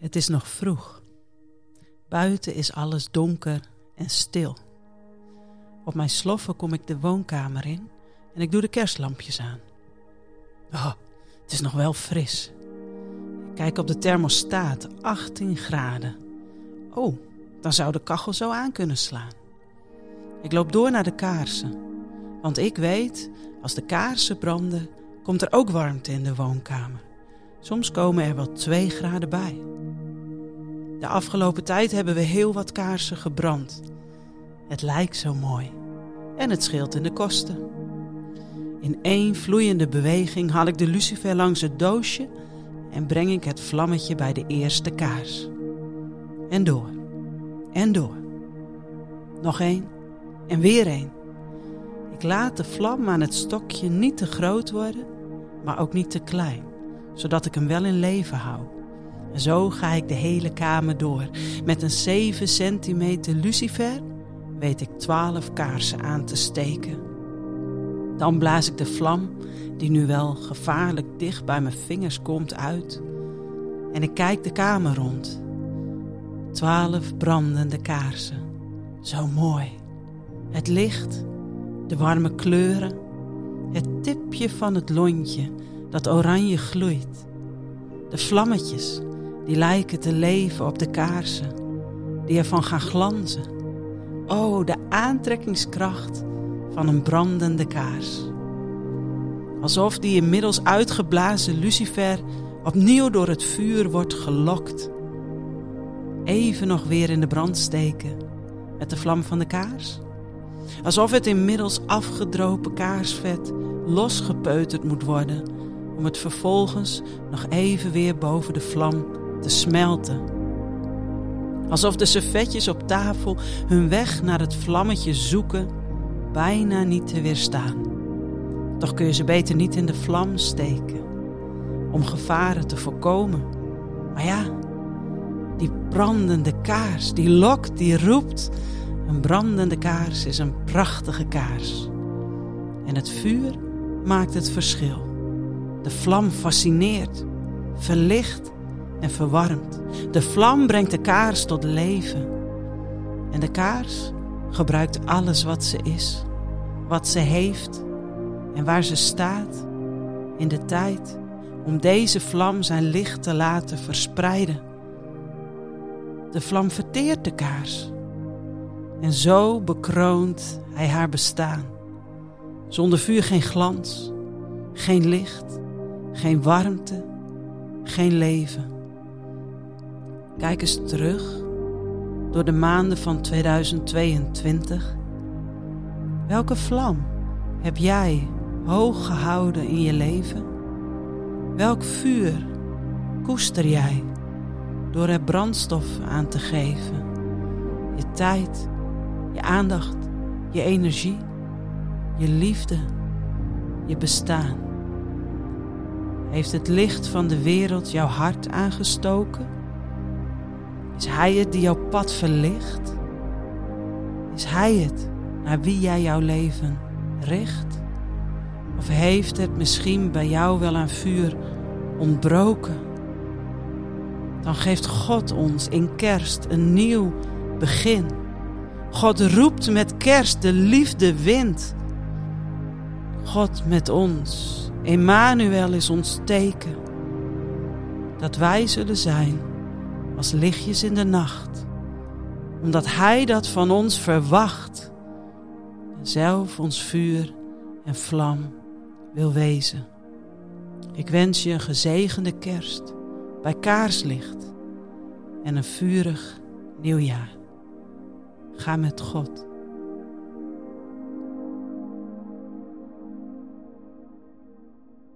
Het is nog vroeg. Buiten is alles donker en stil. Op mijn sloffen kom ik de woonkamer in en ik doe de kerstlampjes aan. Oh, het is nog wel fris. Ik kijk op de thermostaat, 18 graden. Oh, dan zou de kachel zo aan kunnen slaan. Ik loop door naar de kaarsen, want ik weet, als de kaarsen branden, komt er ook warmte in de woonkamer. Soms komen er wel 2 graden bij. De afgelopen tijd hebben we heel wat kaarsen gebrand. Het lijkt zo mooi. En het scheelt in de kosten. In één vloeiende beweging haal ik de lucifer langs het doosje en breng ik het vlammetje bij de eerste kaars. En door. En door. Nog één. En weer één. Ik laat de vlam aan het stokje niet te groot worden, maar ook niet te klein, zodat ik hem wel in leven hou. En zo ga ik de hele kamer door. Met een 7 centimeter lucifer weet ik 12 kaarsen aan te steken. Dan blaas ik de vlam, die nu wel gevaarlijk dicht bij mijn vingers komt, uit. En ik kijk de kamer rond. 12 brandende kaarsen. Zo mooi. Het licht, de warme kleuren, het tipje van het lontje dat oranje gloeit. De vlammetjes die lijken te leven op de kaarsen, die ervan gaan glanzen. Oh, de aantrekkingskracht van een brandende kaars. Alsof die inmiddels uitgeblazen lucifer opnieuw door het vuur wordt gelokt. Even nog weer in de brand steken met de vlam van de kaars. Alsof het inmiddels afgedropen kaarsvet losgepeuterd moet worden om het vervolgens nog even weer boven de vlam te smelten. Alsof de servetjes op tafel hun weg naar het vlammetje zoeken, bijna niet te weerstaan. Toch kun je ze beter niet in de vlam steken, om gevaren te voorkomen. Maar ja, die brandende kaars, die lokt, die roept. Een brandende kaars is een prachtige kaars. En het vuur maakt het verschil. De vlam fascineert, verlicht en verwarmt. De vlam brengt de kaars tot leven. En de kaars gebruikt alles wat ze is, wat ze heeft en waar ze staat in de tijd om deze vlam zijn licht te laten verspreiden. De vlam verteert de kaars. En zo bekroont hij haar bestaan. Zonder vuur geen glans, geen licht, geen warmte, geen leven. Kijk eens terug door de maanden van 2022. Welke vlam heb jij hoog gehouden in je leven? Welk vuur koester jij door er brandstof aan te geven? Je tijd, je aandacht, je energie, je liefde, je bestaan. Heeft het licht van de wereld jouw hart aangestoken? Is Hij het die jouw pad verlicht? Is Hij het naar wie jij jouw leven richt? Of heeft het misschien bij jou wel aan vuur ontbroken? Dan geeft God ons in kerst een nieuw begin. God roept met kerst de liefde wind. God met ons, Emmanuel is ons teken. Dat wij zullen zijn als lichtjes in de nacht, omdat Hij dat van ons verwacht en zelf ons vuur en vlam wil wezen. Ik wens je een gezegende kerst bij kaarslicht en een vurig nieuwjaar. Ga met God.